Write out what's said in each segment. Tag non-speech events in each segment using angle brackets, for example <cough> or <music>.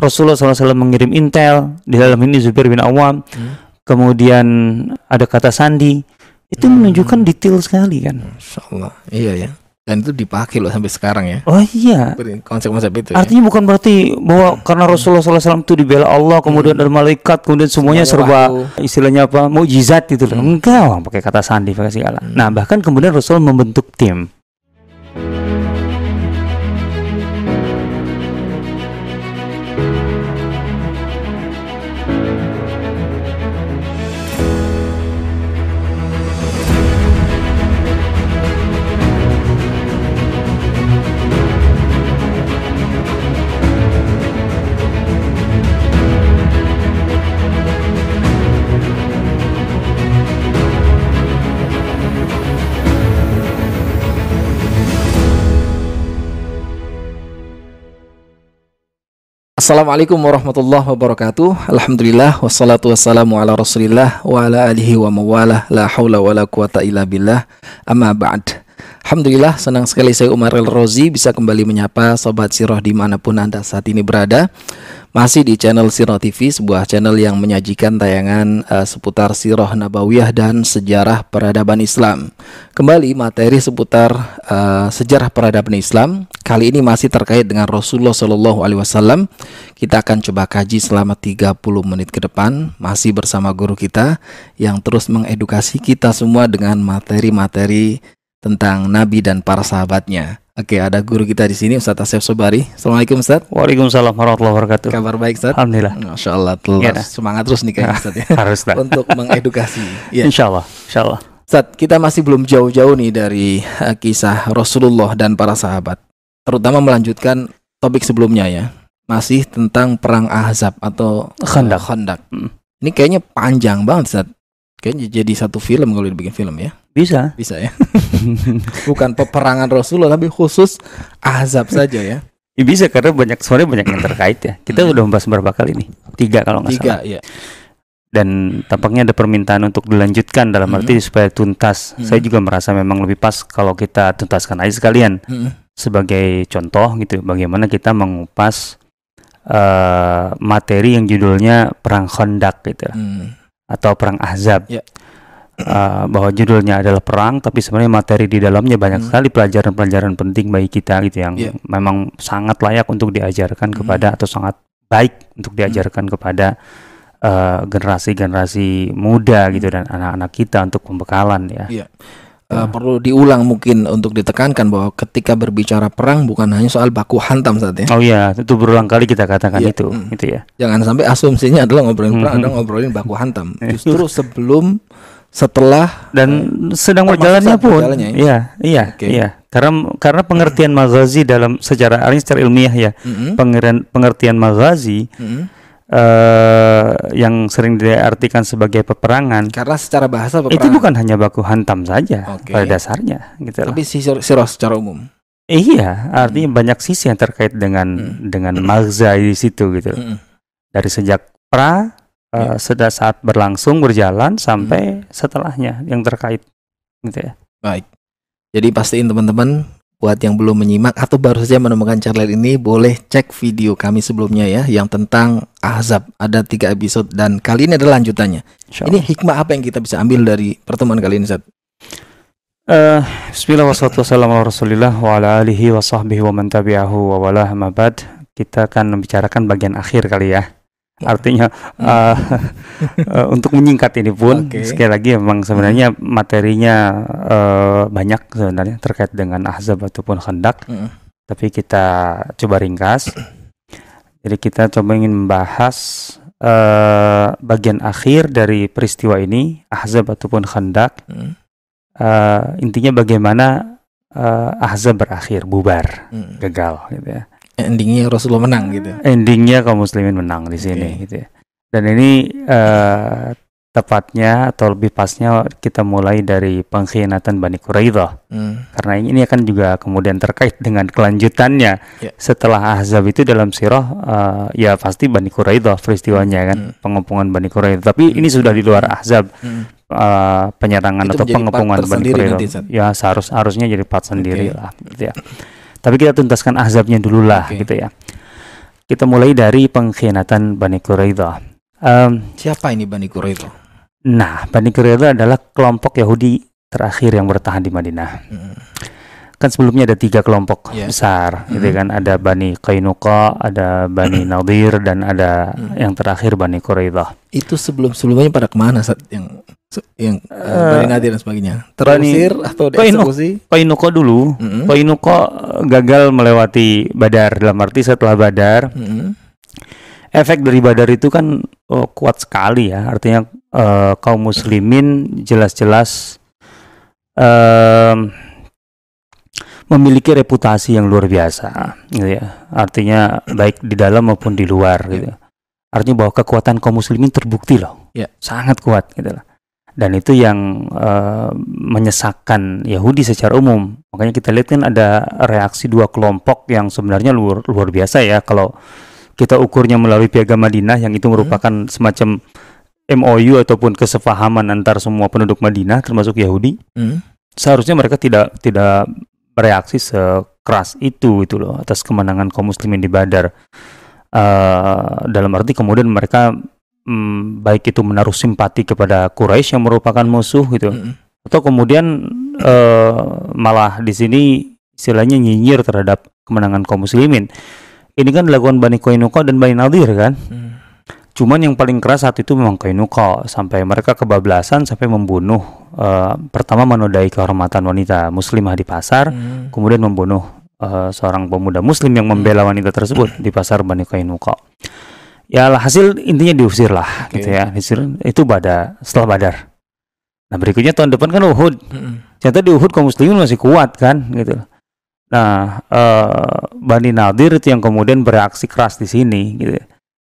Rasulullah SAW mengirim intel di dalam ini Zubair bin Awam Hmm. kemudian ada kata sandi itu Hmm. menunjukkan detail sekali kan Masya Allah. Iya ya. Dan itu dipakai loh sampai sekarang ya. oh iya Konsep-konsep itu. ya. artinya bukan berarti bahwa karena Rasulullah SAW itu dibela Allah kemudian ada malaikat kemudian semuanya serba wahyu. istilahnya apa mukjizat gitu loh enggak orang pakai kata sandi pakai segala Hmm. nah bahkan kemudian Rasul membentuk tim Assalamualaikum warahmatullahi wabarakatuh. Alhamdulillah wassalatu wassalamu ala Rasulillah wa ala alihi wa mawalah la haula wala quwata illa billah. Amma ba'd. Alhamdulillah senang sekali saya Umar El Rozi bisa kembali menyapa sobat Sirah di mana pun anda saat ini berada. Masih di channel Sirah TV, sebuah channel yang menyajikan tayangan eh, seputar Sirah Nabawiyah dan sejarah peradaban Islam. Kembali materi seputar eh, sejarah peradaban Islam. Kali ini masih terkait dengan Rasulullah Shallallahu Alaihi Wasallam. Kita akan coba kaji selama 30 menit ke depan, masih bersama guru kita yang terus mengedukasi kita semua dengan materi-materi tentang Nabi dan para sahabatnya. Oke, ada guru kita di sini, Ustadz Asef Sobari. Assalamualaikum, Ustadz. Waalaikumsalam warahmatullahi wabarakatuh Kabar baik, Ustadz? Alhamdulillah Masya Allah, terus dah. semangat terus nih kayaknya, Ustadz ya. <laughs> harus lah Untuk mengedukasi. <laughs> Ya. Insya Allah Insya Allah Ustadz, kita masih belum jauh-jauh nih dari eh, kisah Rasulullah dan para sahabat. Terutama melanjutkan topik sebelumnya ya. Masih tentang perang Ahzab atau eh, Khandaq. Khandaq. Hmm. Ini kayaknya panjang banget, Ustadz. Kayaknya jadi satu film kalau dibikin film ya. bisa Bisa ya. <laughs> Bukan peperangan Rasulullah tapi khusus Ahzab saja ya. Ya, bisa karena banyak sebenarnya banyak yang terkait ya kita Hmm. udah membahas berapa kali nih tiga kalau nggak Tiga salah ya. dan tampaknya ada permintaan untuk dilanjutkan dalam Hmm. arti supaya tuntas Hmm. saya juga merasa memang lebih pas kalau kita tuntaskan aja sekalian Hmm. sebagai contoh gitu bagaimana kita mengupas eh, materi yang judulnya perang Khandaq gitu Hmm. Atau perang Ahzab Ya. Eh, bahwa judulnya adalah perang tapi sebenarnya materi di dalamnya banyak Hmm. sekali pelajaran-pelajaran penting bagi kita gitu yang Ya. memang sangat layak untuk diajarkan Hmm. kepada atau sangat baik untuk diajarkan kepada eh, generasi-generasi muda gitu dan anak-anak kita untuk pembekalan ya. Iya. Eh, perlu diulang mungkin untuk ditekankan bahwa ketika berbicara perang bukan hanya soal baku hantam saat ya. Oh iya, itu berulang kali kita katakan Iya, itu, hmm. gitu ya. Jangan sampai asumsinya adalah ngobrolin perang, Mhm. adalah ngobrolin baku hantam. <laughs> Iya. Justru sebelum, setelah, Dan sedang termasuk berjalannya pun, berjalannya ya? iya, iya, iya. Karena karena pengertian maghazi dalam secara secara ilmiah ya, Mhm, pengertian pengertian maghazi mhm. Eh yang sering diartikan sebagai peperangan karena secara bahasa itu peperangan, bukan hanya baku hantam saja Oke. pada dasarnya gitu tapi sirah secara umum. Iya, artinya banyak sisi yang terkait dengan Hmm. dengan magza di situ gitu. Mhm. Dari sejak pra Ya. eh, sudah saat berlangsung berjalan sampai Hmm. setelahnya yang terkait gitu ya. Baik. Jadi pastiin teman-teman buat yang belum menyimak atau baru saja menemukan channel ini boleh cek video kami sebelumnya ya yang tentang Ahzab ada tiga episode dan kali ini adalah lanjutannya. Ini hikmah apa yang kita bisa ambil dari pertemuan kali ini Ustaz? Bismillah wassalatu wassalamu ala rasulillah wa ala alihi wa sahbihi wa man tabi'ahu wa wala amma ba'd. Kita akan membicarakan bagian akhir kali ya. Artinya eh, <laughs> eh, untuk menyingkat ini pun Oke. sekali lagi memang sebenarnya materinya eh, banyak sebenarnya terkait dengan Ahzab ataupun Khandaq, Mm. tapi kita coba ringkas. Jadi kita coba ingin membahas eh, bagian akhir dari peristiwa ini Ahzab ataupun Khandaq Mm. eh, intinya bagaimana eh, Ahzab berakhir bubar Mm. gagal gitu ya Endingnya Rasulullah menang gitu. endingnya kaum muslimin menang di sini Oke. gitu ya dan ini eh, tepatnya atau lebih pasnya kita mulai dari pengkhianatan Bani Quraidah Mm. karena ini akan juga kemudian terkait dengan kelanjutannya Ya. setelah Ahzab itu dalam sirah eh, ya pasti Bani Quraidah peristiwanya kan Hmm. pengepungan Bani Quraidah tapi ini sudah di luar Ahzab Mm. eh, penyerangan Itu atau pengepungan Bani Quraidah. Ya seharus harusnya jadi part sendiri Oke. lah gitu ya. Tapi kita tuntaskan azabnya dulu lah Oke. gitu ya. kita mulai dari pengkhianatan Bani Quraidah. Um, Siapa ini Bani Quraidah? nah, Bani Quraidah adalah kelompok Yahudi terakhir yang bertahan di Madinah. Hmm. Kan sebelumnya ada tiga kelompok Iya. besar, gitu Mhm. kan? Ada Bani Qainuqa, ada Bani Nadir, dan ada Mhm. yang terakhir Bani Quraidah. Itu sebelum-sebelumnya pada ke mana saat yang yang uh, Eh, Bani Nadir dan sebagainya? Bani- Terusir atau dieksekusi? Qainuqa dulu, Mm-mm. Qainuqa gagal melewati Badar, dalam arti setelah Badar, Mm-mm. efek dari Badar itu kan oh, kuat sekali ya. Artinya eh, kaum muslimin jelas-jelas em, memiliki reputasi yang luar biasa gitu ya. Artinya baik di dalam maupun di luar gitu. Artinya bahwa kekuatan kaum muslimin terbukti loh. Ya. Sangat kuat gitu loh. Dan itu yang eh, menyesakkan Yahudi secara umum. Makanya kita lihat kan ada reaksi dua kelompok yang sebenarnya luar luar biasa ya kalau kita ukurnya melalui piagam Madinah yang itu merupakan semacam MOU ataupun kesepahaman antar semua penduduk Madinah termasuk Yahudi Mm. seharusnya mereka tidak tidak bereaksi sekeras itu itu loh atas kemenangan kaum muslimin di Badar Eh, dalam arti kemudian mereka mm, baik itu menaruh simpati kepada Quraisy yang merupakan musuh gitu Mm-mm. atau kemudian eh, malah di sini istilahnya nyinyir terhadap kemenangan kaum muslimin ini kan dilakukan Bani Qainuqa dan Bani Nadir kan Mm. Cuman yang paling keras saat itu memang Qainuqa sampai mereka kebablasan sampai membunuh eh, pertama menodai kehormatan wanita muslimah di pasar, Mm. kemudian membunuh eh, seorang pemuda muslim yang membela wanita tersebut di pasar Bani Qainuqa. Ya hasil intinya diusir lah Oke. gitu ya. Diusir itu pada setelah Badar. Nah, berikutnya tahun depan kan Uhud. Mm-mm. Ternyata di Uhud kaum muslimin masih kuat kan gitu. Nah, eh, Bani Nadir itu yang kemudian bereaksi keras di sini gitu.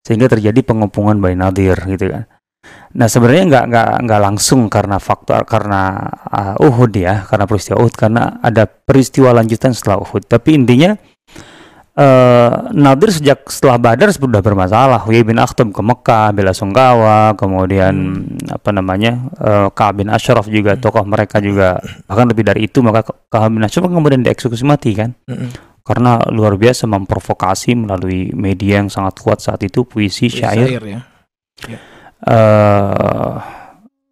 Sehingga terjadi pengepungan Bani Nadir gitu kan. Nah, sebenarnya nggak nggak nggak langsung karena faktor karena uh, Uhud ya, karena peristiwa Uhud karena ada peristiwa lanjutan setelah Uhud. Tapi intinya eh Nadir sejak setelah Badar sudah bermasalah. Huyai bin Akhtab ke Mekah, bela sungkawa, kemudian apa namanya eh Ka'ab bin Ashraf juga tokoh mereka juga bahkan lebih dari itu maka Ka'ab bin Ashraf kemudian dieksekusi mati kan Mm-mm. Karena luar biasa memprovokasi melalui media yang sangat kuat saat itu puisi syair Syair ya. eh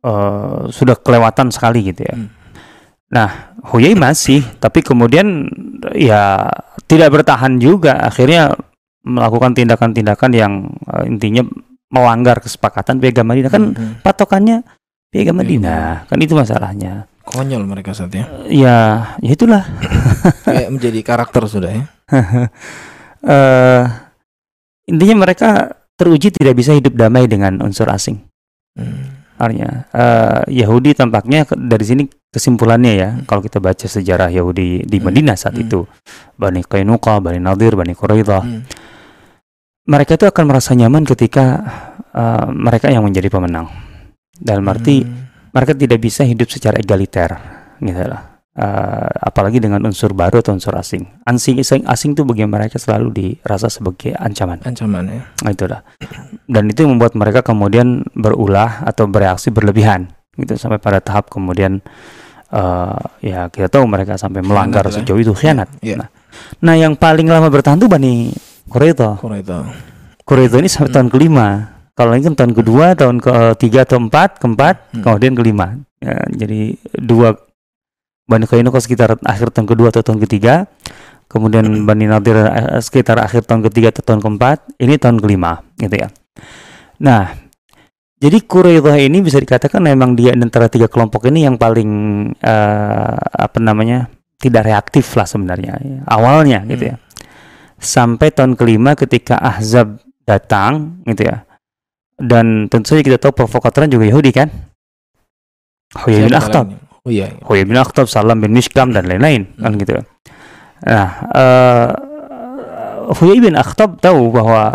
eh, sudah kelewatan sekali gitu ya. Hmm. Nah, Huyai masih, tapi kemudian ya tidak bertahan juga. Akhirnya melakukan tindakan-tindakan yang eh, intinya melanggar kesepakatan piagam Madinah kan Mm-mm. patokannya piagam Madinah kan itu masalahnya. Konyol mereka saat ya. Ya, ya itulah. <laughs> Kayak menjadi karakter sudah ya. <laughs> eh intinya mereka teruji tidak bisa hidup damai dengan unsur asing. Mm. Artinya eh, Yahudi tampaknya dari sini kesimpulannya ya kalau kita baca sejarah Yahudi di Hmm. Madinah saat Hmm. itu Bani Qainuqa, Bani Nadir, Bani Quraidah Mm. mereka itu akan merasa nyaman ketika eh, mereka yang menjadi pemenang dalam arti Mm. Mereka tidak bisa hidup secara egaliter gitu lah Eh, apalagi dengan unsur baru atau unsur asing asing asing, asing itu bagi mereka selalu dirasa sebagai ancaman ancaman ya. Nah, itulah. Dan itu yang membuat mereka kemudian berulah atau bereaksi berlebihan gitu sampai pada tahap kemudian eh ya kita tahu mereka sampai melanggar lah ya. sejauh itu khianat. Iya. Nah, nah, yang paling lama bertahan tuh Bani Quraidah. Quraidah. Quraidah ini sampai Hmm. tahun kelima. Kalau ini kan tahun kedua, tahun ketiga atau empat, keempat, Hmm. kemudian kelima. Ya, jadi dua Bani Qainuqa sekitar akhir tahun kedua atau tahun ketiga, kemudian Hmm. Bani Nadir eh, sekitar akhir tahun ketiga atau tahun keempat, ini tahun kelima, gitu ya. Nah, jadi Quraidah ini bisa dikatakan memang dia di antara tiga kelompok ini yang paling eh, apa namanya tidak reaktif lah sebenarnya ya. awalnya gitu ya. Sampai tahun kelima ketika Ahzab datang, gitu ya. Dan tentu saja kita tahu provokatornya juga Yahudi kan? Huyai bin Siapa Akhtab. lainnya? Oh iya. iya. Huyai bin Akhtab, Salam bin Mishkam dan lain-lain kan Hmm. gitu. Nah, eh Huyai bin Akhtab tahu bahwa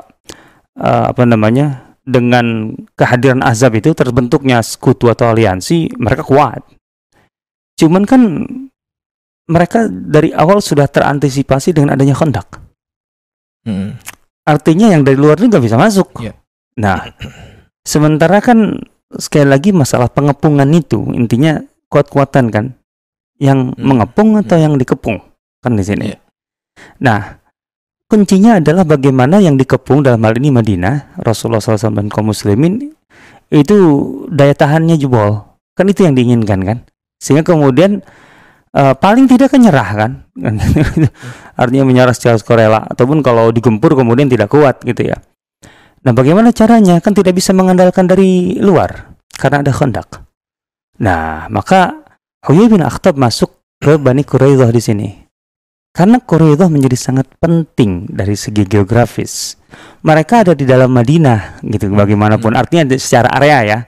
eh, apa namanya dengan kehadiran Azab itu terbentuknya sekutu atau aliansi mereka kuat. Cuman kan mereka dari awal sudah terantisipasi dengan adanya kondak. Mm. Artinya yang dari luar itu nggak bisa masuk. Iya. Nah, sementara kan sekali lagi masalah pengepungan itu intinya kuat-kuatan kan, yang Hmm. mengepung atau Hmm. yang dikepung kan di sini. Iya. Nah, kuncinya adalah bagaimana yang dikepung dalam hal ini Madinah, Rasulullah SAW dan kaum muslimin itu daya tahannya jebol. Kan itu yang diinginkan kan. Sehingga kemudian uh, paling tidak kan nyerah kan. <laughs> Artinya menyerah secara sukarela ataupun kalau digempur kemudian tidak kuat gitu ya. Nah, bagaimana caranya? Kan tidak bisa mengandalkan dari luar karena ada khandak. Nah, maka Huyai bin Akhtab masuk ke Bani Quraidah di sini. Karena Quraidah menjadi sangat penting dari segi geografis. Mereka ada di dalam Madinah gitu bagaimanapun. Hmm. Artinya secara area ya.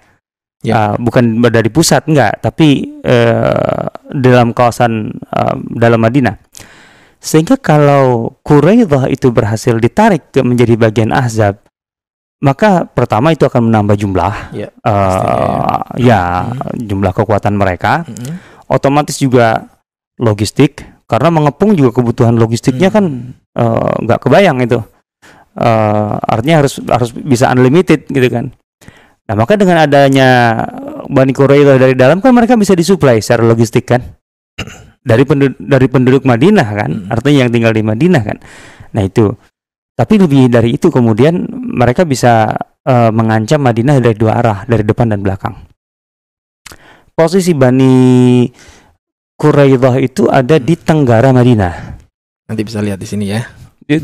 ya. Uh, bukan dari pusat enggak, tapi uh, dalam kawasan uh, dalam Madinah. Sehingga kalau Quraidah itu berhasil ditarik menjadi bagian Ahzab, maka pertama itu akan menambah jumlah ya, uh, ya. ya hmm. jumlah kekuatan mereka. Hmm. Otomatis juga logistik karena mengepung juga kebutuhan logistiknya hmm. kan eh, nggak uh, kebayang itu uh, artinya harus harus bisa unlimited gitu kan nah maka dengan adanya Bani Quraidah dari dalam kan mereka bisa disuplai secara logistik kan dari penduduk dari penduduk Madinah kan hmm. artinya yang tinggal di Madinah kan nah itu tapi lebih dari itu kemudian mereka bisa uh, mengancam Madinah dari dua arah dari depan dan belakang posisi Bani Quraidah itu ada di Tenggara Madinah. Nanti bisa lihat di sini ya. <laughs>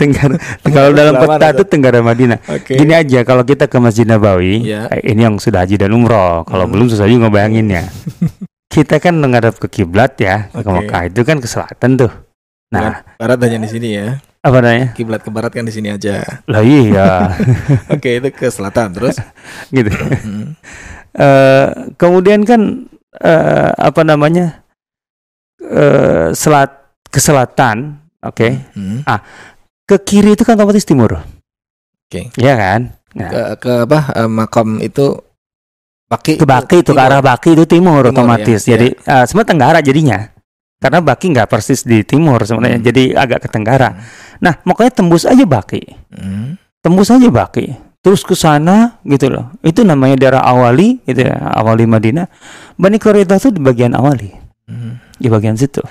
Tenggara, kalau dalam peta itu Tenggara Madinah. Okay. Gini aja, kalau kita ke Masjid Nabawi, yeah. ini yang sudah haji dan umroh. Kalau hmm. belum susah juga bayanginnya. <laughs> kita kan menghadap ke kiblat ya, okay. ke Mekah itu kan ke selatan tuh. Nah, barat hanya di sini ya. Apa namanya? Kiblat ke barat kan di sini aja. Lah iya. <laughs> Oke, itu ke selatan terus. <laughs> gitu. Uh, kemudian kan uh, apa namanya uh, selat ke selatan, oke. Okay? Hmm. Ah, ke kiri itu kan otomatis timur. Oke. Okay. Iya kan? Nah. Ke, ke apa uh, makam itu Baki ke Baki itu, ke arah Baki itu timur, timur otomatis. Ya, Jadi ya. uh, semua tenggara jadinya. Karena Baki nggak persis di timur sebenarnya, hmm. jadi agak ke tenggara. Hmm. Nah, makanya tembus aja Baki. Hmm. Tembus aja Baki terus ke sana gitu loh. Itu namanya daerah awali gitu ya, awali Madinah. Bani Quraidah itu di bagian awali. Hmm. Di bagian situ.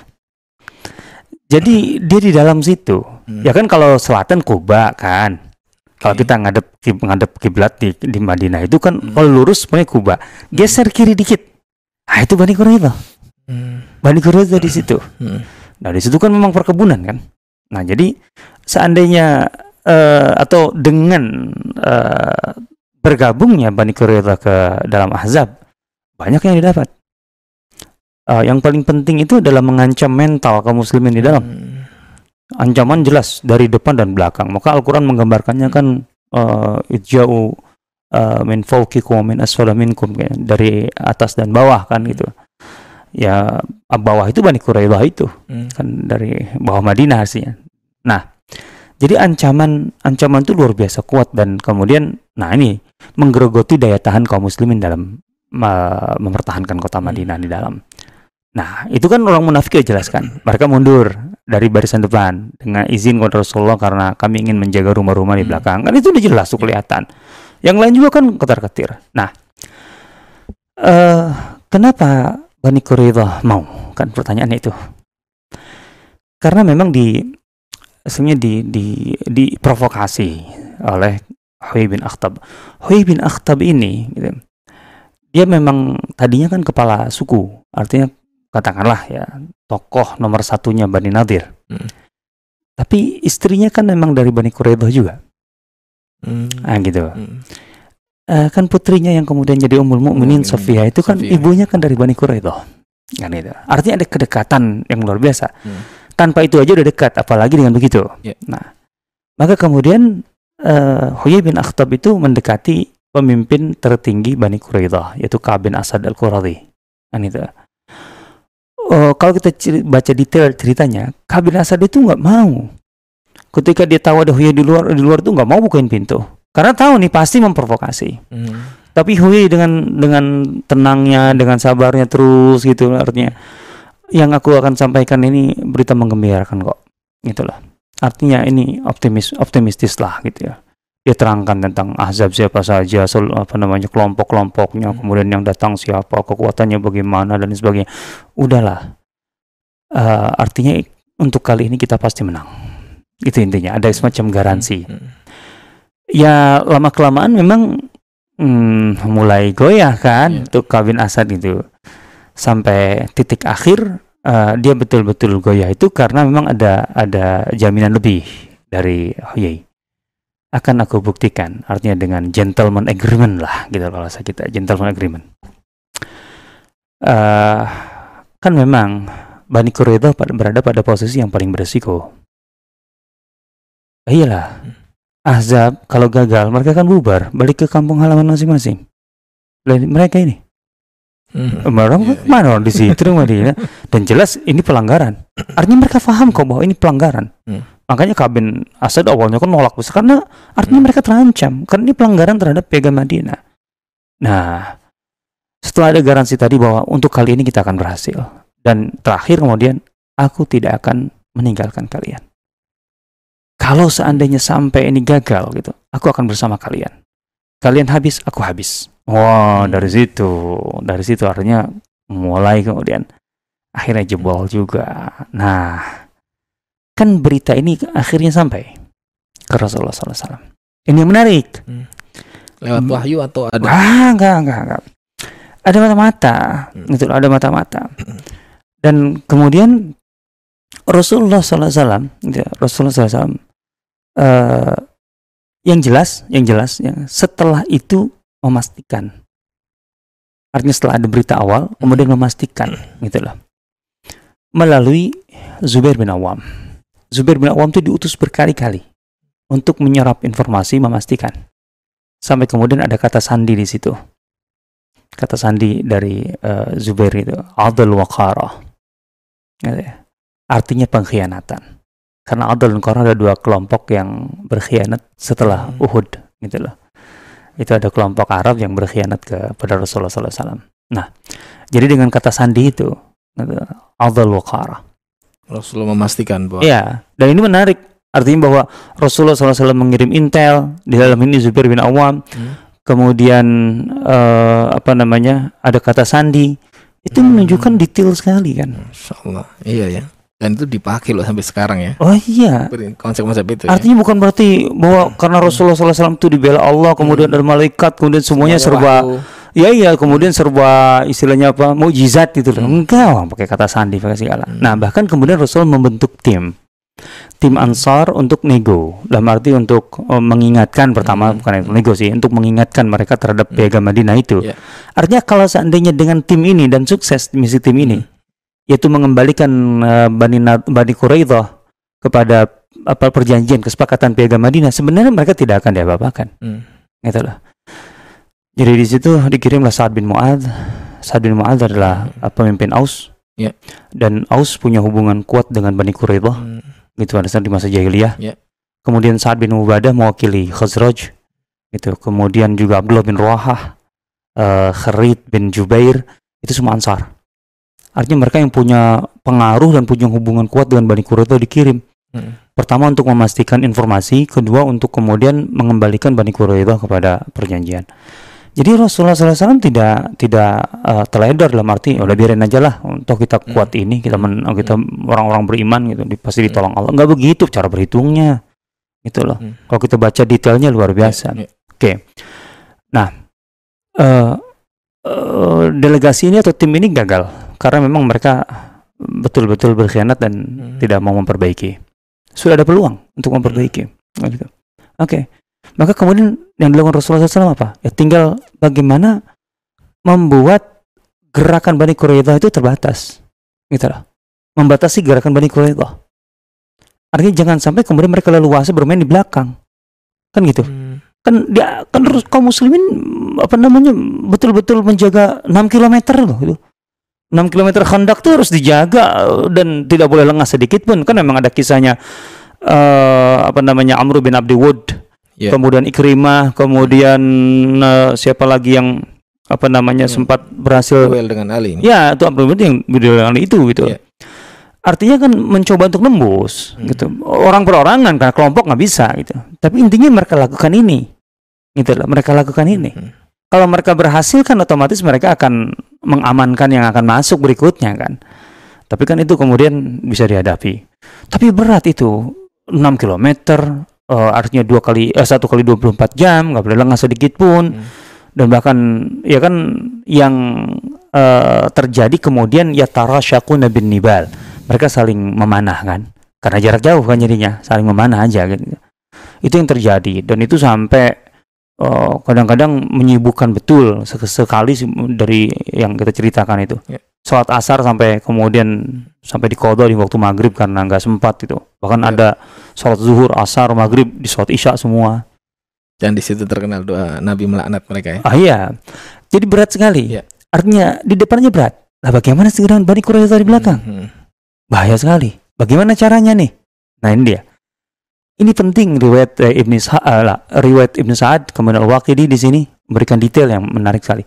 Jadi dia di dalam situ. Hmm. Ya kan kalau selatan Kuba kan. Kalau kita ngadep ngadep kiblat di, di Madinah itu kan hmm. kalau lurus sebenarnya Kuba. Geser kiri dikit. Ah itu Bani Quraidah. Hmm. Bani Quraidah di situ. Hmm. Nah, di situ kan memang perkebunan kan. Nah, jadi seandainya uh, atau dengan uh, bergabungnya Bani Quraidah ke dalam Ahzab banyak yang didapat. Uh, yang paling penting itu adalah mengancam mental kaum muslimin di dalam. Hmm. Ancaman jelas dari depan dan belakang. Maka Al-Qur'an menggambarkannya kan uh, ijau uh, min fawqikum min asfala minkum dari atas dan bawah kan gitu. Ya bawah itu Bani Quraidah itu hmm. kan dari bawah Madinah hasilnya. Nah, jadi ancaman ancaman itu luar biasa kuat dan kemudian nah ini menggerogoti daya tahan kaum muslimin dalam uh, mempertahankan kota hmm. Madinah di dalam. Nah, itu kan orang munafik ya jelaskan. Mereka mundur dari barisan depan dengan izin kepada Rasulullah karena kami ingin menjaga rumah-rumah di hmm. belakang. Kan itu udah jelas tuh kelihatan. Yang lain juga kan ketar-ketir. Nah, uh, kenapa Bani Quraidah mau? Kan pertanyaannya itu. Karena memang di sebenarnya di, di diprovokasi oleh Hui bin Akhtab. Hui bin Akhtab ini gitu, dia memang tadinya kan kepala suku, artinya katakanlah ya tokoh nomor satunya Bani Nadir. Hmm. Tapi istrinya kan memang dari Bani Quraidah juga. Hmm. Nah, gitu. Hmm. Uh, kan putrinya yang kemudian jadi Ummul Mukminin hmm. Sofia itu kan Sofia. ibunya kan dari Bani Quraidah. Kan itu. Artinya ada kedekatan yang luar biasa. Hmm tanpa itu aja udah dekat apalagi dengan begitu yeah. nah maka kemudian uh, Huyai bin Akhtab itu mendekati pemimpin tertinggi Bani Quraidah yaitu Ka'ab bin Asad al-Quradi kan itu uh, kalau kita baca detail ceritanya Ka'ab bin Asad itu nggak mau ketika dia tahu ada Huyai di luar di luar tuh nggak mau bukain pintu karena tahu nih pasti memprovokasi mm. tapi Huyai dengan dengan tenangnya dengan sabarnya terus gitu artinya yang aku akan sampaikan ini berita menggembirakan kok itulah artinya ini optimis optimistis lah gitu ya dia terangkan tentang azab siapa saja apa namanya kelompok-kelompoknya hmm. kemudian yang datang siapa kekuatannya bagaimana dan sebagainya udahlah uh, artinya untuk kali ini kita pasti menang. Itu intinya, ada semacam garansi. Hmm. Ya lama kelamaan memang hmm, mulai goyah kan Iya. untuk kawin Asad itu sampai titik akhir eh, dia betul-betul goyah itu karena memang ada ada jaminan lebih dari Huyai. Akan aku buktikan, artinya dengan gentleman agreement lah gitu kalau saya kita gentleman agreement. Eh, kan memang Bani Quraidah berada pada posisi yang paling beresiko. Iyalah, Ahzab kalau gagal mereka akan bubar, balik ke kampung halaman masing-masing. Mereka ini Hmm. orang Iya, iya. mana orang di situ di Madinah dan jelas ini pelanggaran. Artinya mereka paham kok bahwa ini pelanggaran. Hmm. Makanya Kabin Asad awalnya kan nolak besar karena artinya Hmm. mereka terancam karena ini pelanggaran terhadap piagam Madinah. Nah, setelah ada garansi tadi bahwa untuk kali ini kita akan berhasil dan terakhir kemudian aku tidak akan meninggalkan kalian. Kalau seandainya sampai ini gagal gitu, aku akan bersama kalian. Kalian habis, aku habis. Wah, Hmm. dari situ, dari situ artinya mulai kemudian akhirnya jebol juga. Nah, kan berita ini akhirnya sampai ke Rasulullah SAW. Ini yang menarik. Lewat Hmm. wahyu atau ada? Wah, enggak, enggak, enggak. Ada mata-mata, Hmm. gitu, ada mata-mata. Dan kemudian Rasulullah SAW, gitu, Rasulullah SAW, eh, yang jelas, yang jelas, ya, setelah itu memastikan. Artinya setelah ada berita awal, kemudian memastikan, gitu loh. Melalui Zubair bin Awam. Zubair bin Awam itu diutus berkali-kali untuk menyerap informasi, memastikan sampai kemudian ada kata sandi di situ. Kata sandi dari eh, Zubair itu, adl waqara. Gitu ya. Artinya pengkhianatan. Karena adl dan qara ada dua kelompok yang berkhianat setelah Hmm. Uhud gitu loh. Itu ada kelompok Arab yang berkhianat kepada Rasulullah SAW. Nah, jadi dengan kata sandi itu, gitu, adl waqara. Rasulullah memastikan bahwa Iya, dan ini menarik. Artinya bahwa Rasulullah SAW mengirim intel di dalam ini Zubair bin Awam, Hmm. kemudian eh, apa namanya ada kata sandi, itu Hmm. menunjukkan detail sekali kan. Masya Allah. Iya ya. Dan itu dipakai loh sampai sekarang ya. Oh iya, Konsep-konsep itu ya. artinya bukan berarti bahwa karena Rasulullah SAW itu dibela Allah, kemudian Hmm. ada malaikat, kemudian semuanya serba, wahyu. ya iya, kemudian serba istilahnya apa, mukjizat gitu loh. Hmm. Enggak, orang pakai kata sandi, pakai segala. Hmm. Nah bahkan kemudian Rasul membentuk tim, tim Ansar untuk nego, dalam arti untuk eh, mengingatkan pertama Hmm. bukan itu nego sih, untuk mengingatkan mereka terhadap Hmm. piagam Madinah itu. Ya. Artinya kalau seandainya dengan tim ini dan sukses misi tim ini, Hmm. Yaitu mengembalikan eh, Bani Bani Quraidah kepada apa perjanjian kesepakatan piagam Madinah, sebenarnya mereka tidak akan diapa-apakan. Hmm. Gitu loh. Jadi di situ dikirimlah Sa'ad bin Mu'ad. Sa'ad bin Mu'ad adalah uh, pemimpin Aus. Ya. Dan Aus punya hubungan kuat dengan Bani Quraidah Hmm. gitu pada saat di masa jahiliyah. Ya. Kemudian Sa'ad bin Ubadah mewakili Khazraj gitu. Kemudian juga Abdullah bin Ruahah, eh Khalid bin Jubair itu semua Ansar. Artinya mereka yang punya pengaruh dan punya hubungan kuat dengan Bani Quraidah dikirim. Hmm. Pertama untuk memastikan informasi, kedua untuk kemudian mengembalikan Bani Quraidah kepada perjanjian. Jadi Rasulullah SAW tidak tidak eh, teledor dalam arti "Ya udah biarin aja lah untuk kita Hmm. kuat ini kita men, kita orang-orang beriman gitu pasti ditolong Allah nggak begitu cara berhitungnya gitu loh Hmm. kalau kita baca detailnya luar biasa Ya, ya. oke nah eh, eh, delegasi ini atau tim ini gagal karena memang mereka betul-betul berkhianat dan Hmm. tidak mau memperbaiki. Sudah ada peluang untuk memperbaiki. Oh, gitu. oke. Maka kemudian yang dilakukan Rasulullah SAW apa? Ya tinggal bagaimana membuat gerakan Bani Quraidah itu terbatas. Gitu loh membatasi gerakan Bani Quraidah. Artinya jangan sampai kemudian mereka leluasa bermain di belakang. Kan gitu. Hmm. kan dia kan terus kaum muslimin apa namanya betul-betul menjaga 6 km loh itu 6 km khandak tuh harus dijaga dan tidak boleh lengah sedikit pun kan memang ada kisahnya eh apa namanya Amr bin Abdi Wud Ya. kemudian Ikrimah kemudian eh, siapa lagi yang apa namanya Hmm. sempat berhasil Duel dengan Ali ini. ya itu Amr bin yang bilang itu gitu Ya. artinya kan mencoba untuk nembus Hmm. gitu orang perorangan karena kelompok nggak bisa gitu tapi intinya mereka lakukan ini gitu loh mereka lakukan ini Hmm. kalau mereka berhasil kan otomatis mereka akan mengamankan yang akan masuk berikutnya kan Tapi kan itu kemudian bisa dihadapi. Tapi berat itu 6 km eh, artinya dua kali eh, satu kali 24 jam nggak boleh lengah sedikit pun Hmm. dan bahkan ya kan yang eh, terjadi kemudian ya tara syakuna bin nibal mereka saling memanah kan karena jarak jauh kan jadinya saling memanah aja gitu. itu yang terjadi dan itu sampai eh, kadang-kadang menyibukkan betul sek- sekali dari yang kita ceritakan itu Ya. sholat asar sampai kemudian sampai di di waktu maghrib karena nggak sempat itu bahkan Ya. ada sholat zuhur asar maghrib di sholat isya semua Dan di situ terkenal doa Nabi melaknat mereka ya. Ah iya. Jadi berat sekali. Iya. Artinya di depannya berat. Lah bagaimana segera Bani Quraisyah di belakang? Hmm. Bahaya sekali. Bagaimana caranya nih? Nah ini dia. Ini penting riwayat eh, Ibnu Sa'ad, lah, riwayat kemudian Al-Waqidi di sini memberikan detail yang menarik sekali.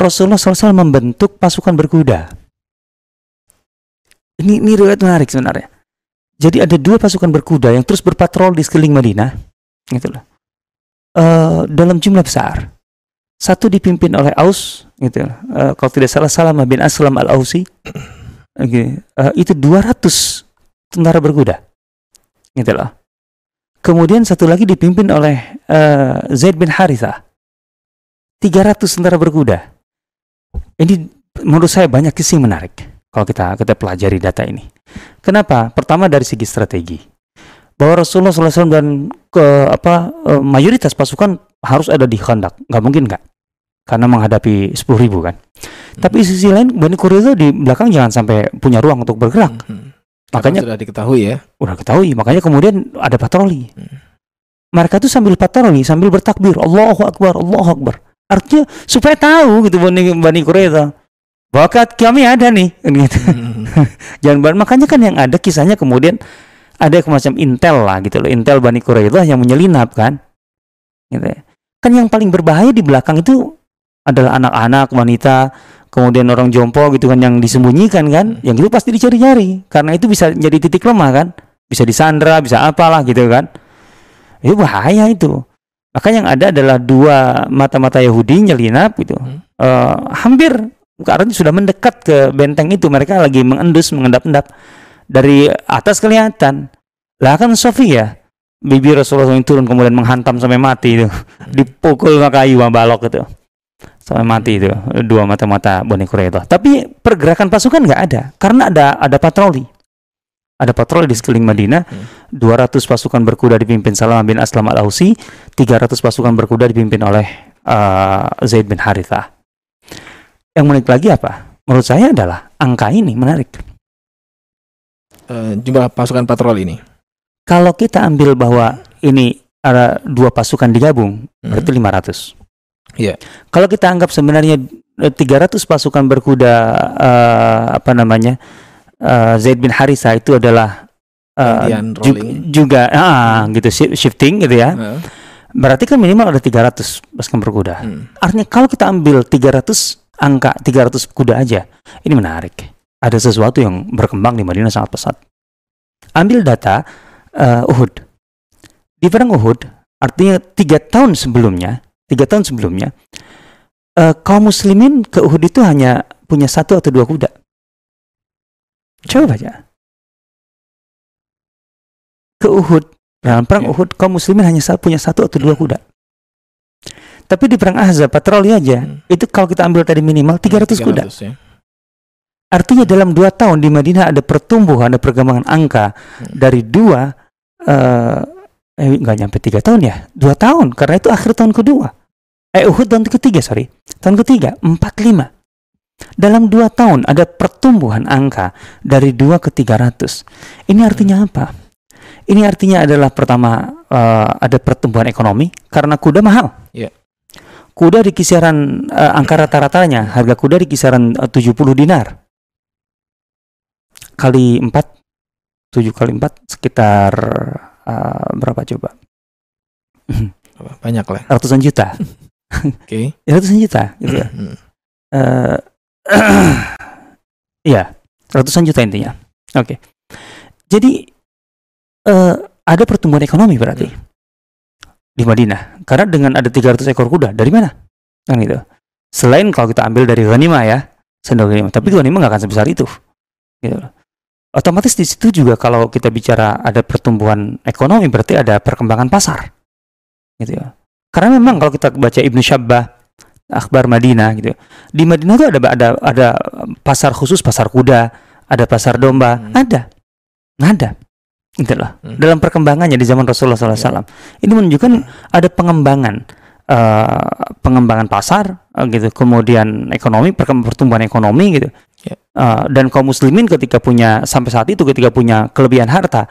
Rasulullah SAW membentuk pasukan berkuda. Ini, ini riwayat menarik sebenarnya. Jadi ada dua pasukan berkuda yang terus berpatrol di sekeliling Madinah, gitu. Eh, dalam jumlah besar. Satu dipimpin oleh Aus, gitu. Eh, kalau tidak salah Salamah bin Aslam al Ausi. Oke, eh, itu 200 tentara berkuda, gitu loh. Kemudian satu lagi dipimpin oleh eh, Zaid bin Haritha. 300 tentara berkuda. Ini menurut saya banyak sisi menarik kalau kita kita pelajari data ini. Kenapa? Pertama dari segi strategi. Bahwa Rasulullah SAW dan ke apa eh, mayoritas pasukan harus ada di Khandak. Nggak mungkin nggak? Karena menghadapi 10.000 kan. Tapi di sisi lain Bani Quraisyah di belakang jangan sampai punya ruang untuk bergerak. Hmm. Makanya sudah diketahui ya. udah ketahui makanya kemudian ada patroli Hmm. mereka tuh sambil patroli sambil bertakbir Allahu Akbar Allahu Akbar artinya supaya tahu gitu Bani, Bani Quraisyah bahwa ka- kami ada nih kan gitu. Hmm. <laughs> jangan makanya kan yang ada kisahnya kemudian ada semacam intel lah gitu loh intel Bani Quraisyah yang menyelinap kan gitu ya. kan yang paling berbahaya di belakang itu adalah anak-anak wanita kemudian orang jompo gitu kan yang disembunyikan kan Hmm. yang itu pasti dicari-cari karena itu bisa jadi titik lemah kan. Bisa disandra bisa apalah gitu kan. Itu bahaya itu. Maka yang ada adalah dua mata-mata Yahudi nyelinap gitu. Hmm. Eh, hampir karena sudah mendekat ke benteng itu. Mereka lagi mengendus mengendap-endap. Dari atas kelihatan. Lah kan Sofia bibi Rasulullah yang turun kemudian menghantam sampai mati itu. Dipukul sama kayu sama balok itu sampai mati itu. Dua mata-mata Bani Quraidah. Tapi pergerakan pasukan nggak ada. Karena ada ada patroli. Ada patroli di sekeliling Madinah. Hmm. 200 pasukan berkuda dipimpin Salamah bin Aslam al-Ausi. 300 pasukan berkuda dipimpin oleh uh, Zaid bin Harithah. Yang menarik lagi apa? Menurut saya adalah angka ini menarik. Eh, jumlah pasukan patroli ini. kalau kita ambil bahwa ini ada dua pasukan digabung Hmm. berarti 500. Iya. Kalau kita anggap sebenarnya eh, 300 pasukan berkuda eh, apa namanya eh, Zaid bin Harisa itu adalah Gantian ju- juga ah, gitu shi- shifting gitu ya. Heeh. Berarti kan minimal ada 300 pasukan berkuda. Hmm. Artinya kalau kita ambil 300 angka 300 kuda aja, ini menarik. Ada sesuatu yang berkembang di Madinah sangat pesat. Ambil data eh, Uhud. Di perang Uhud, artinya tiga tahun sebelumnya, tiga tahun sebelumnya, eh, kaum muslimin ke Uhud itu hanya punya satu atau dua kuda. Coba baca. Ke Uhud, dalam perang Ya. Uhud, kaum muslimin hanya punya satu atau dua kuda. Tapi di perang Ahzab, patroli aja, Hmm. itu kalau kita ambil tadi minimal 300, kuda. 300 ya. Artinya dalam dua tahun di Madinah ada pertumbuhan, ada perkembangan angka Hmm. dari dua, eh eh, nggak nyampe tiga tahun ya, dua tahun karena itu akhir tahun kedua. Eh Uhud tahun ketiga sorry, tahun ketiga empat lima. Dalam dua tahun ada pertumbuhan angka dari dua ke tiga ratus. Ini artinya apa? Ini artinya adalah pertama eh, ada pertumbuhan ekonomi karena kuda mahal. Iya. Kuda di kisaran eh, angka rata-ratanya harga kuda di kisaran eh, 70 dinar kali 4 7 kali 4 sekitar eh, berapa coba? Banyak lah. Ratusan juta. <laughs> Oke. Ya, <laughs> ratusan juta gitu ya. Hmm. Eh, <clears throat> Iya, ratusan juta intinya. Oke. Jadi eh, ada pertumbuhan ekonomi berarti di Madinah. Karena dengan ada 300 ekor kuda, dari mana? Kan gitu. Selain kalau kita ambil dari ghanimah ya, sendok ghanimah. Tapi ghanimah nggak akan sebesar itu. Gitu. loh. otomatis di situ juga kalau kita bicara ada pertumbuhan ekonomi berarti ada perkembangan pasar gitu ya karena memang kalau kita baca Ibnu Syabbah akhbar Madinah gitu di Madinah itu ada ada ada pasar khusus pasar kuda ada pasar domba hmm. ada ada loh hmm. dalam perkembangannya di zaman Rasulullah SAW ya. ini menunjukkan ada pengembangan uh, pengembangan pasar uh, gitu kemudian ekonomi pertumbuhan ekonomi gitu yeah. Ya. uh, dan kaum muslimin ketika punya sampai saat itu ketika punya kelebihan harta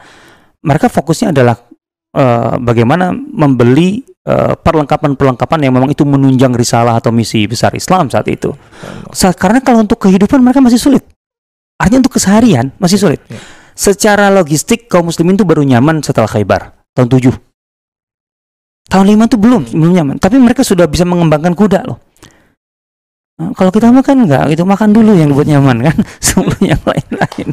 mereka fokusnya adalah uh, bagaimana membeli uh, perlengkapan-perlengkapan yang memang itu menunjang risalah atau misi besar Islam saat itu saat, karena kalau untuk kehidupan mereka masih sulit artinya untuk keseharian masih ya, sulit yeah. secara logistik kaum muslimin itu baru nyaman setelah Khaybar tahun 7 tahun 5 itu belum belum nyaman tapi mereka sudah bisa mengembangkan kuda loh Nah, kalau kita makan enggak, itu makan dulu yang dibuat nyaman kan, <laughs> sebelum yang lain-lain.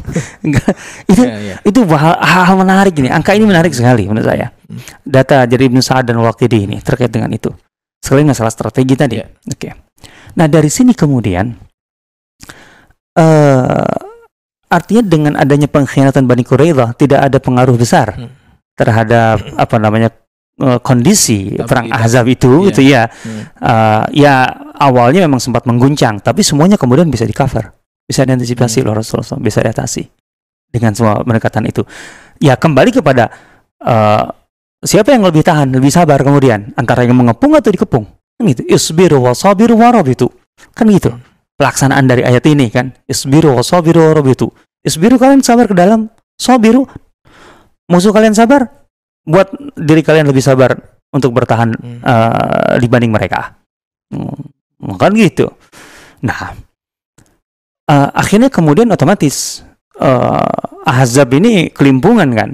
<laughs> Itu yeah, yeah. itu hal-hal menarik ini. Angka ini menarik sekali menurut saya. Hmm. Data dari Ibnu Sa'ad dan Waqidi ini terkait dengan itu. Selain masalah strategi tadi. Yeah. Oke. Okay. Nah dari sini kemudian, uh, artinya dengan adanya pengkhianatan Bani Quraidah tidak ada pengaruh besar hmm. terhadap apa namanya uh, kondisi tapi perang Ahzab itu iya. itu ya hmm. uh, ya awalnya memang sempat mengguncang tapi semuanya kemudian bisa di cover bisa diantisipasi hmm. oleh Rasulullah bisa diatasi dengan semua pendekatan itu ya kembali kepada uh, siapa yang lebih tahan lebih sabar kemudian? Antara yang mengepung atau dikepung? Kan gitu. Isbiru wasabiru warabitu kan gitu. Pelaksanaan dari ayat ini kan. Isbiru wasabiru warabitu isbiru kalian sabar ke dalam. Sabiru. Musuh kalian sabar. Buat diri kalian lebih sabar untuk bertahan hmm. uh, dibanding mereka. Hmm, kan gitu. Nah, uh, akhirnya kemudian otomatis uh, Ahzab ini kelimpungan kan.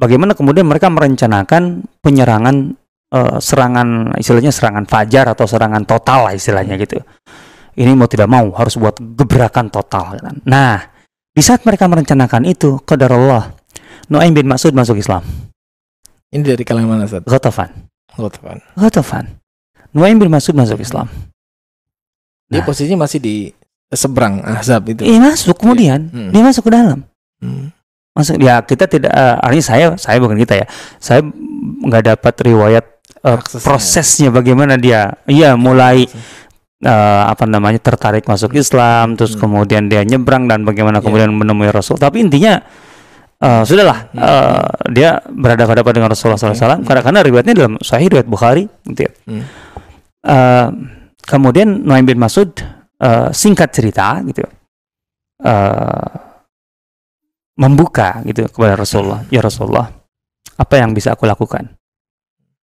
Bagaimana kemudian mereka merencanakan penyerangan uh, serangan istilahnya serangan fajar atau serangan total lah istilahnya gitu. Ini mau tidak mau harus buat gebrakan total kan. Nah, di saat mereka merencanakan itu, qadar Allah, Nuaim bin Mas'ud masuk Islam. Ini dari kalangan mana Ustaz? Ghatafan. Ghatafan. Ghatafan. Nuaim bin Mas'ud masuk Islam. Dia nah. posisinya masih di seberang Ahzab itu. Iya masuk kemudian. Hmm. Dia masuk ke dalam. Hmm. Masuk ya kita tidak uh, artinya saya saya bukan kita ya. Saya nggak dapat riwayat uh, prosesnya bagaimana dia iya mulai uh, apa namanya tertarik masuk Islam terus hmm. kemudian dia nyebrang dan bagaimana yeah. kemudian menemui Rasul. Tapi intinya uh, sudahlah uh, dia berhadapan-hadapan dengan Rasulullah SAW karena karena riwayatnya dalam Sahih riwayat Bukhari gitu ya. Uh, kemudian Nuaim bin Masud uh, singkat cerita gitu uh, membuka gitu kepada Rasulullah ya Rasulullah apa yang bisa aku lakukan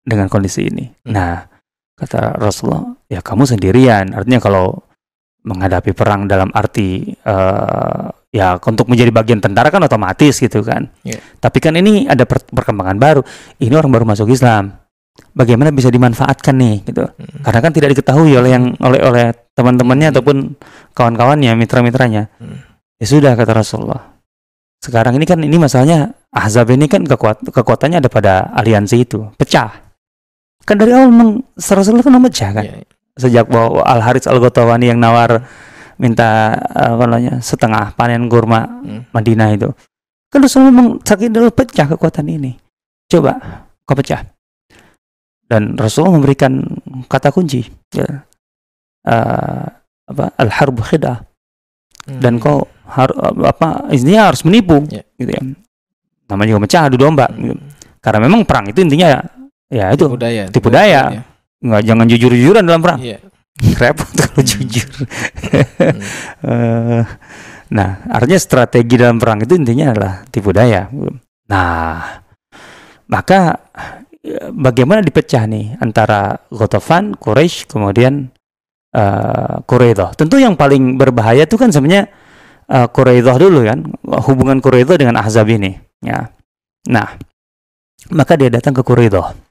dengan kondisi ini hmm. nah kata Rasulullah ya kamu sendirian artinya kalau menghadapi perang dalam arti uh, ya untuk menjadi bagian tentara kan otomatis gitu kan. Yeah. Tapi kan ini ada per perkembangan baru. Ini orang baru masuk Islam. Bagaimana bisa dimanfaatkan nih gitu. Hmm. Karena kan tidak diketahui oleh yang oleh oleh teman-temannya hmm. ataupun kawan-kawannya, mitra-mitranya. Hmm. Ya sudah kata Rasulullah. Sekarang ini kan ini masalahnya Ahzab ini kan kekuat kekuatannya ada pada aliansi itu, pecah. Kan dari awal memang Rasulullah kan memecah kan. Yeah, yeah sejak bahwa Al Haris Al Gotawani yang nawar minta apa namanya setengah panen kurma hmm. Madinah itu kan Rasul memang sakit dulu pecah kekuatan ini coba kau pecah dan Rasul memberikan kata kunci ya, uh, apa al harbu khida hmm. dan kau harus apa intinya harus menipu yeah. gitu ya namanya juga pecah adu domba hmm. gitu. karena memang perang itu intinya ya itu tipu daya tipu daya, tipu daya nggak jangan jujur-jujuran dalam perang. Yeah. <laughs> Repot kalau hmm. jujur. hmm. <laughs> uh, <laughs> nah, artinya strategi dalam perang itu intinya adalah tipu daya. Nah, maka bagaimana dipecah nih antara Gotofan, Quraisy, kemudian uh. Tentu yang paling berbahaya itu kan sebenarnya uh, dulu kan, hubungan Quraidah dengan Ahzab ini. Ya. Nah, maka dia datang ke Quraidah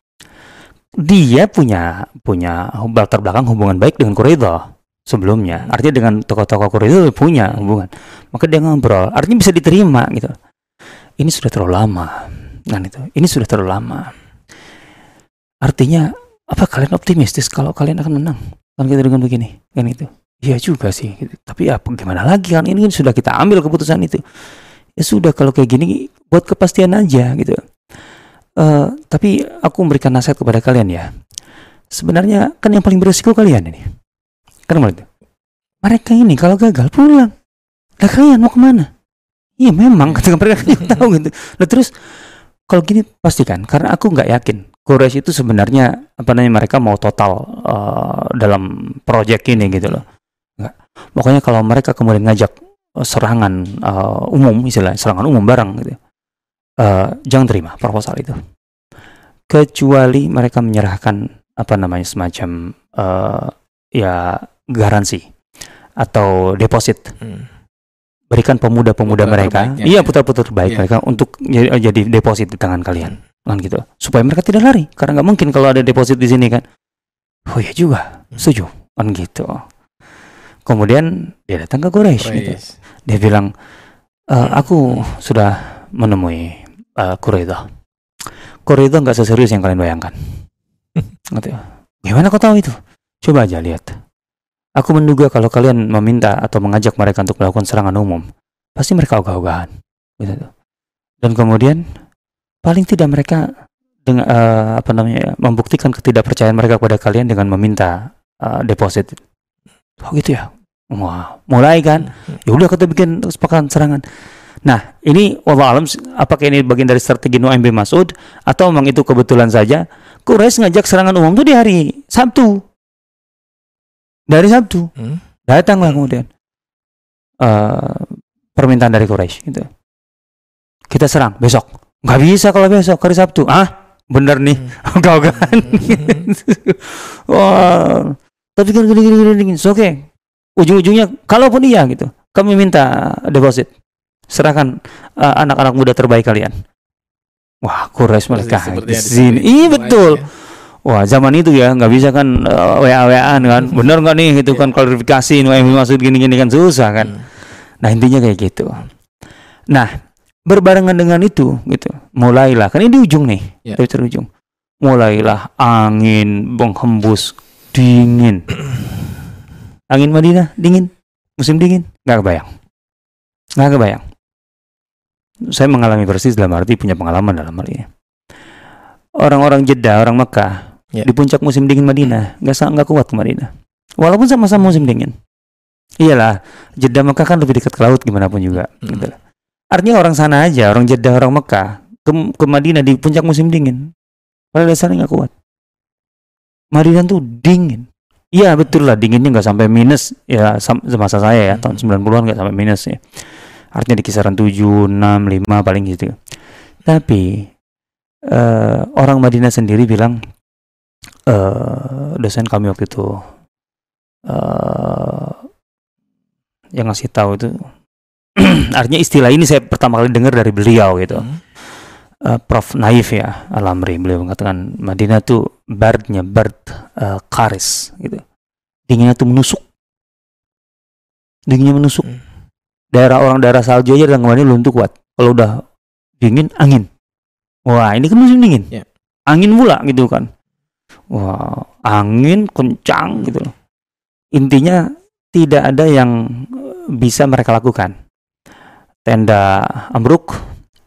dia punya punya latar belakang hubungan baik dengan Quraidah sebelumnya. Artinya dengan tokoh-tokoh Quraidah punya hubungan. Maka dia ngobrol. Artinya bisa diterima gitu. Ini sudah terlalu lama. Kan itu. Ini sudah terlalu lama. Artinya apa kalian optimistis kalau kalian akan menang? Kan kita dengan begini, kan itu. Iya juga sih. Gitu. Tapi ya gimana lagi kan ini sudah kita ambil keputusan itu. ya sudah kalau kayak gini buat kepastian aja gitu. Uh, tapi aku memberikan nasihat kepada kalian ya. Sebenarnya kan yang paling beresiko kalian ini. Kan mereka ini kalau gagal pulang. Lah kalian mau ke mana? Iya memang ketika mereka <laughs> tahu gitu. Lah terus kalau gini pastikan karena aku nggak yakin Quraisy itu sebenarnya apa namanya mereka mau total uh, dalam proyek ini gitu loh. Nggak. Pokoknya kalau mereka kemudian ngajak uh, serangan uh, umum istilah serangan umum barang gitu. Uh, jangan terima proposal itu. Kecuali mereka menyerahkan apa namanya semacam uh, ya garansi atau deposit. Hmm berikan pemuda-pemuda mereka, iya putar-putar terbaik yeah. mereka untuk jadi, deposit di tangan kalian, hmm. Kan gitu, supaya mereka tidak lari, karena nggak mungkin kalau ada deposit di sini kan. Oh ya juga, hmm. setuju, kan gitu. Kemudian dia datang ke Quraisy, gitu. dia bilang, e, aku sudah menemui uh, Quraidah. Quraidah nggak seserius yang kalian bayangkan. <laughs> gitu. Gimana kau tahu itu? Coba aja lihat. Aku menduga kalau kalian meminta atau mengajak mereka untuk melakukan serangan umum, pasti mereka ogah-ogahan. Gitu. Dan kemudian paling tidak mereka dengan uh, apa namanya membuktikan ketidakpercayaan mereka kepada kalian dengan meminta uh, deposit. Oh gitu ya. Wah, mulai kan. Ya udah kita bikin kesepakatan serangan. Nah, ini Allah alam apakah ini bagian dari strategi Nuaim bin Mas'ud atau memang itu kebetulan saja Quraisy ngajak serangan umum itu di hari Sabtu dari Sabtu hmm? datanglah kemudian uh, permintaan dari Quraisy gitu kita serang besok nggak bisa kalau besok hari Sabtu ah bener nih hmm. <laughs> kau kan hmm. <laughs> wah tapi kan gini gini gini, gini. oke okay. ujung-ujungnya kalaupun iya gitu kami minta deposit serahkan uh, anak-anak muda terbaik kalian wah Quraisy mereka di sini iya betul ya Wah zaman itu ya nggak bisa kan uh, wa waan kan, hmm. bener nggak nih itu kan klarifikasi yang maksud gini-gini kan susah kan. Hmm. Nah intinya kayak gitu. Nah berbarengan dengan itu gitu, mulailah kan ini di ujung nih, yeah. dari ujung, mulailah angin menghembus dingin, <clears throat> angin Madinah dingin, musim dingin, nggak kebayang, nggak kebayang. Saya mengalami persis dalam arti punya pengalaman dalam hal ini. Orang-orang Jeddah, orang Mekah, yeah. di puncak musim dingin Madinah nggak nggak kuat ke Madinah walaupun sama-sama musim dingin iyalah Jeddah Mekah kan lebih dekat ke laut gimana pun juga mm -hmm. gitu. Artinya orang sana aja orang Jeddah orang Mekah ke, ke Madinah di puncak musim dingin. Pada dasarnya nggak kuat. Madinah tuh dingin. Iya betul lah dinginnya nggak sampai minus. Ya semasa saya ya tahun 90-an nggak sampai minus ya. Artinya di kisaran 7, 6, 5 paling gitu. Tapi uh, orang Madinah sendiri bilang uh, dosen kami waktu itu uh, yang ngasih tahu itu <clears throat> artinya istilah ini saya pertama kali dengar dari beliau gitu. Hmm. Uh, Prof. Naif ya Alamri. Beliau mengatakan Madinah tuh bardnya bard uh, karis gitu. Dinginnya tuh menusuk. Dinginnya menusuk. Hmm. daerah orang daerah salju aja dan kemarin belum tuh kuat kalau udah dingin angin. Wah ini kan musim dingin. Yeah. angin pula gitu kan. Wah angin kencang gitu intinya tidak ada yang bisa mereka lakukan tenda ambruk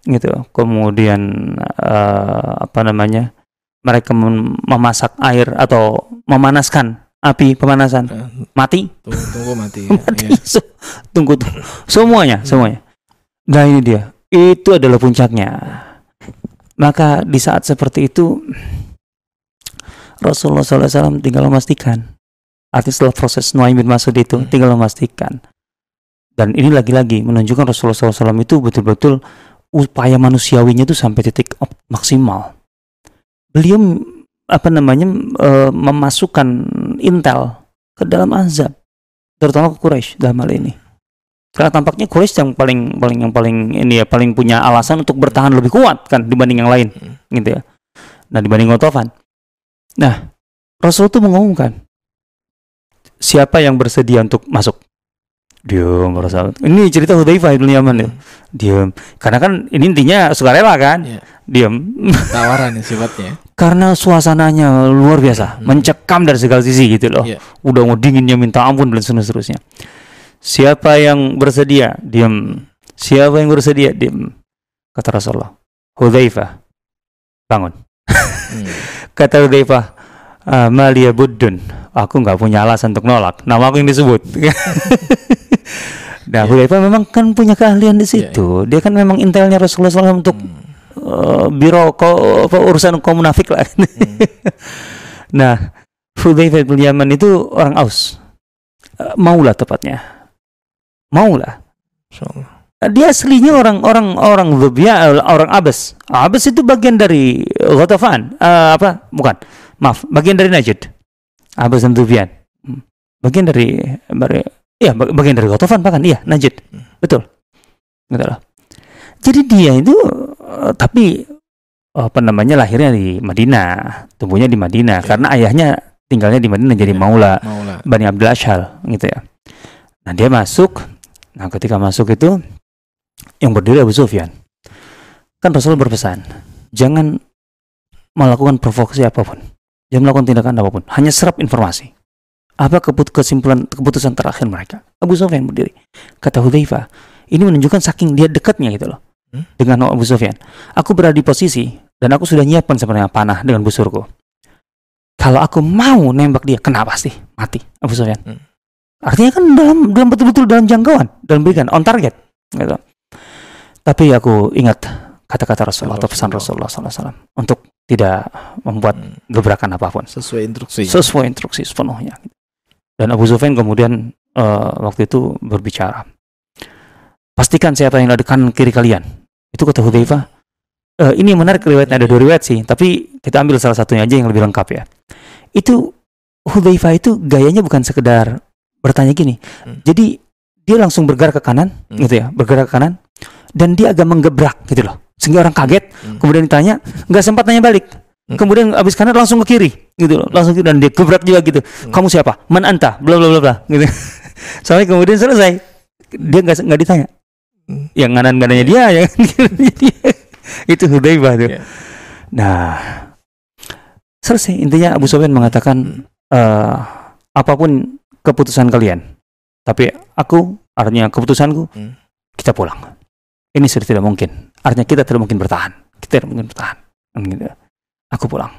gitu kemudian uh, apa namanya mereka mem memasak air atau memanaskan api pemanasan eh, mati tunggu, tunggu mati, <laughs> mati. Ya. <laughs> tunggu tunggu semuanya semuanya nah ini dia itu adalah puncaknya maka di saat seperti itu Rasulullah SAW tinggal memastikan. Artinya setelah proses Nuaim bin Masud itu hmm. tinggal memastikan. Dan ini lagi-lagi menunjukkan Rasulullah SAW itu betul-betul upaya manusiawinya itu sampai titik maksimal. Beliau apa namanya e, memasukkan intel ke dalam azab, terutama ke Quraisy dalam hal ini. Karena tampaknya Quraisy yang paling paling yang paling ini ya paling punya alasan untuk bertahan lebih kuat kan dibanding yang lain, hmm. gitu ya. Nah dibanding Otofan. Nah, Rasul itu mengumumkan siapa yang bersedia untuk masuk. Diam Rasul. Ini cerita Hudzaifah bin Yaman ya. Diam. Karena kan ini intinya sukarela kan. Yeah. Diam. Tawaran ya sifatnya. <laughs> Karena suasananya luar biasa, hmm. mencekam dari segala sisi gitu loh. Yeah. Udah mau dinginnya minta ampun dan seterusnya. Siapa yang bersedia? Diam. Siapa yang bersedia? Diam. Kata Rasulullah. Hudzaifah. Bangun. Hmm. <laughs> Kata Hudzaifah, "Ah, Malia Buddun. Aku nggak punya alasan untuk nolak. Nama aku yang disebut. <laughs> nah, Iya. Hudzaifah memang kan punya keahlian di situ. Dia kan memang intelnya Rasulullah SAW untuk Hmm. eh, biro ko, apa, urusan kaum munafik lah. Hmm. <laughs> nah, Hudzaifah bin Yaman itu orang Aus. Eh, Maulah tepatnya. Maulah. Insyaallah. Dia aslinya orang orang orang Dhubya, orang Abas. Abas itu bagian dari Ghatafan. Eh, apa? Bukan. Maaf, bagian dari Najd. Abas dan Dhubyan. Hmm. Bagian dari, dari Iya, bag- bagian dari Ghatafan bahkan. Iya, Najd. Hmm. Betul. Betul. Jadi dia itu eh, tapi apa namanya lahirnya di Madinah, tumbuhnya di Madinah karena ayahnya tinggalnya di Madinah jadi Iya. maula Maula. Bani Abdul Ashal gitu ya. Nah dia masuk, nah ketika masuk itu yang berdiri Abu Sufyan. Kan Rasul berpesan, jangan melakukan provokasi apa pun, jangan melakukan tindakan apa pun, hanya serap informasi. Apa keput kesimpulan keputusan terakhir mereka? Abu Sufyan berdiri. Kata Hudzaifah, ini menunjukkan saking dia dekatnya gitu loh Hmm? dengan Abu Sufyan. Aku berada di posisi dan aku sudah nyiapkan sebenarnya panah dengan busurku. Kalau aku mau nembak dia, kena pasti mati Abu Sufyan. Hmm. Artinya kan dalam dalam betul-betul dalam jangkauan, dalam berikan on target, gitu. Tapi aku ingat kata-kata Rasulullah atau pesan Rasulullah SAW untuk tidak membuat Hmm. gebrakan apa pun Sesuai instruksi. sesuai instruksi sepenuhnya. Dan Abu Sufyan kemudian eh, waktu itu berbicara, pastikan siapa yang ada di kanan kiri kalian. Itu kata Hudzaifah. Eh, ini yang menarik riwayatnya ada dua riwayat sih, tapi kita ambil salah satunya aja yang lebih lengkap ya. Itu Hudzaifah itu gayanya bukan sekedar bertanya gini. Hmm. Jadi dia langsung bergerak ke kanan, Hmm. gitu ya, bergerak ke kanan, dan dia agak menggebrak gitu loh, sehingga orang kaget. Hmm. Kemudian ditanya, nggak sempat tanya balik. Hmm. Kemudian abis kanan langsung ke kiri, gitu loh, langsung dan dia gebrak juga gitu. Kamu siapa? Man anta? Bla bla bla bla, gitu. <laughs> Sampai kemudian selesai, dia nggak nggak ditanya. Hmm. Yang kanan kanannya dia, yang kirinya dia. itu Hudzaifah tuh. Iya. Nah, selesai. Intinya Abu Sufyan mengatakan eh, apa pun keputusan kalian, tapi aku artinya keputusanku Hmm. kita pulang. Ini sudah tidak mungkin. Artinya kita tidak mungkin bertahan. Kita tidak mungkin bertahan. Kan gitu. Aku pulang.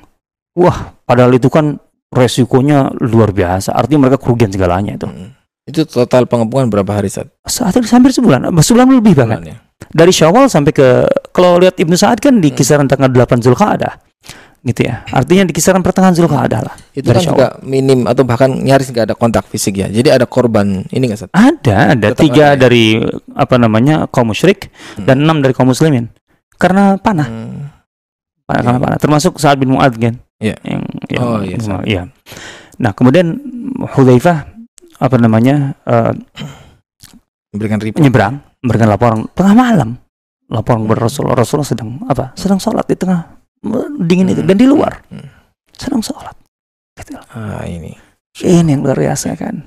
Wah, padahal itu kan resikonya luar biasa. Artinya mereka kerugian segalanya itu. Hmm. Itu total pengepungan berapa hari saat? Saat itu hampir sebulan, sebulan lebih bahkan. Ya? Dari Syawal sampai ke kalau lihat Ibnu Sa'ad kan di Hmm. kisaran tanggal 8 Zulqa'dah. Gitu ya. Artinya di kisaran pertengahan Zulqa'dah lah. Itu kan juga minim atau bahkan nyaris nggak ada kontak fisik ya. Jadi ada korban ini nggak Sat? Ada, ada Tetap tiga ada ya? dari apa namanya kaum musyrik Hmm. dan enam dari kaum muslimin. Karena panah, Hmm. Karena Iya. panah. Termasuk Sa'ad bin Mu'adz kan. Iya. Yang, yang Oh, iya, iya. Nah, kemudian Hudzaifah apa namanya eh, Memberikan report. menyeberang, memberikan laporan tengah malam. Laporan kepada Hmm. Rasulullah. Rasulullah sedang apa? Sedang sholat di tengah dingin itu Hmm. dan di luar Hmm. sedang sholat. Gitu. Ah ini. Ini yang luar biasa kan.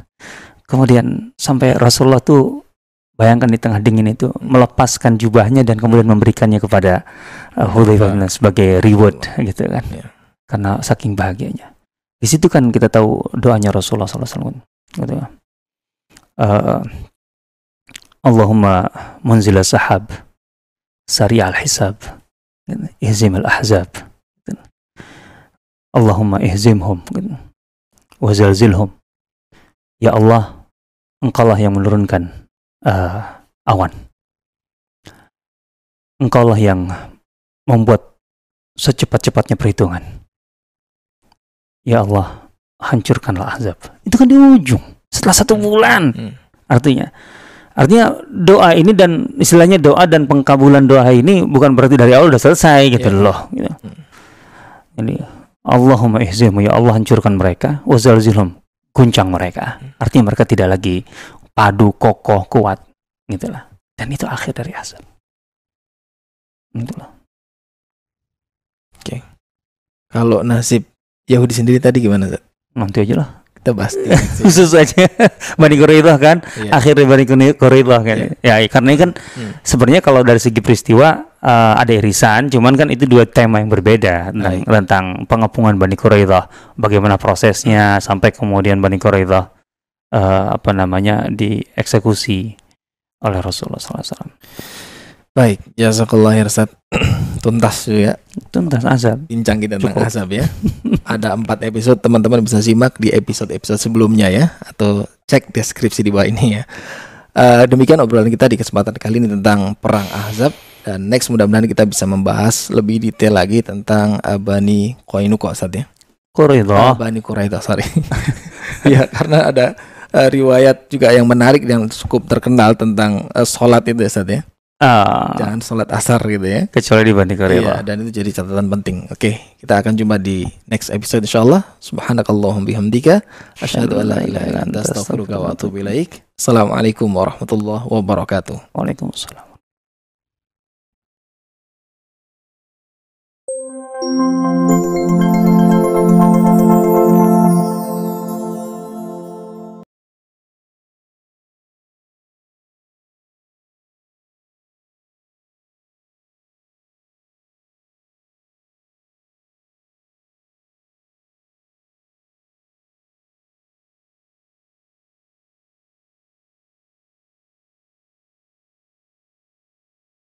Kemudian sampai Rasulullah tuh bayangkan di tengah dingin itu melepaskan jubahnya dan kemudian memberikannya kepada uh, Hudzaifah Al- sebagai reward gitu kan. Ya. Karena saking bahagianya. Di situ kan kita tahu doanya Rasulullah SAW gitu. Uh, Allahumma munzila sahab sari al hisab gitu. ihzim al ahzab gitu. Allahumma ihzimhum gitu wazalzilhum ya Allah engkaulah yang menurunkan eh, awan engkaulah yang membuat secepat-cepatnya perhitungan ya Allah hancurkanlah azab itu kan di ujung setelah satu bulan Hmm. artinya artinya doa ini dan istilahnya doa dan pengkabulan doa ini bukan berarti dari awal udah selesai gitu Ya. loh gitu. Hmm. Ini Allahumma ihzimhu ya Allah hancurkan mereka wazalzilhum guncang mereka Hmm. artinya mereka tidak lagi padu kokoh kuat. Gitu lah. Dan itu akhir dari azab gitu loh Kalau nasib Yahudi sendiri tadi gimana Sat? nanti aja lah. Kita bahas <laughs> khusus aja. Bani Quraidah kan? Iya. akhirnya Bani Quraidah kan? Iya. ya karena ini kan Hmm. sebenarnya kalau dari segi peristiwa eh, ada irisan cuman kan itu dua tema yang berbeda tentang, tentang pengepungan Bani Quraidah bagaimana prosesnya sampai kemudian Bani Quraidah eh, apa namanya dieksekusi oleh Rasulullah SAW. Baik, jazakallah ya Ustaz. <clears throat> Tuntas ya Tuntas azab. bincang kita tentang Cukup. azab ya. Ada empat episode, teman-teman bisa simak di episode-episode sebelumnya ya, atau cek deskripsi di bawah ini ya. Eh, demikian obrolan kita di kesempatan kali ini tentang perang Ahzab dan next mudah-mudahan kita bisa membahas lebih detail lagi tentang uh, Bani Koinuko Ustaz ya. Quraidah. Ah, Bani Quraidah, sorry. <laughs> ya, karena ada eh, riwayat juga yang menarik yang cukup terkenal tentang eh, sholat itu ya Ustaz ya. Ah, Jangan sholat asar gitu ya. kecuali di Bani Iya, dan itu jadi catatan penting. Oke, kita akan jumpa di next episode insyaallah. Subhanakallahumma bihamdika asyhadu an la ilaha illa anta astaghfiruka wa atubu ilaik. Assalamualaikum warahmatullahi wabarakatuh. Waalaikumsalam. Thank you.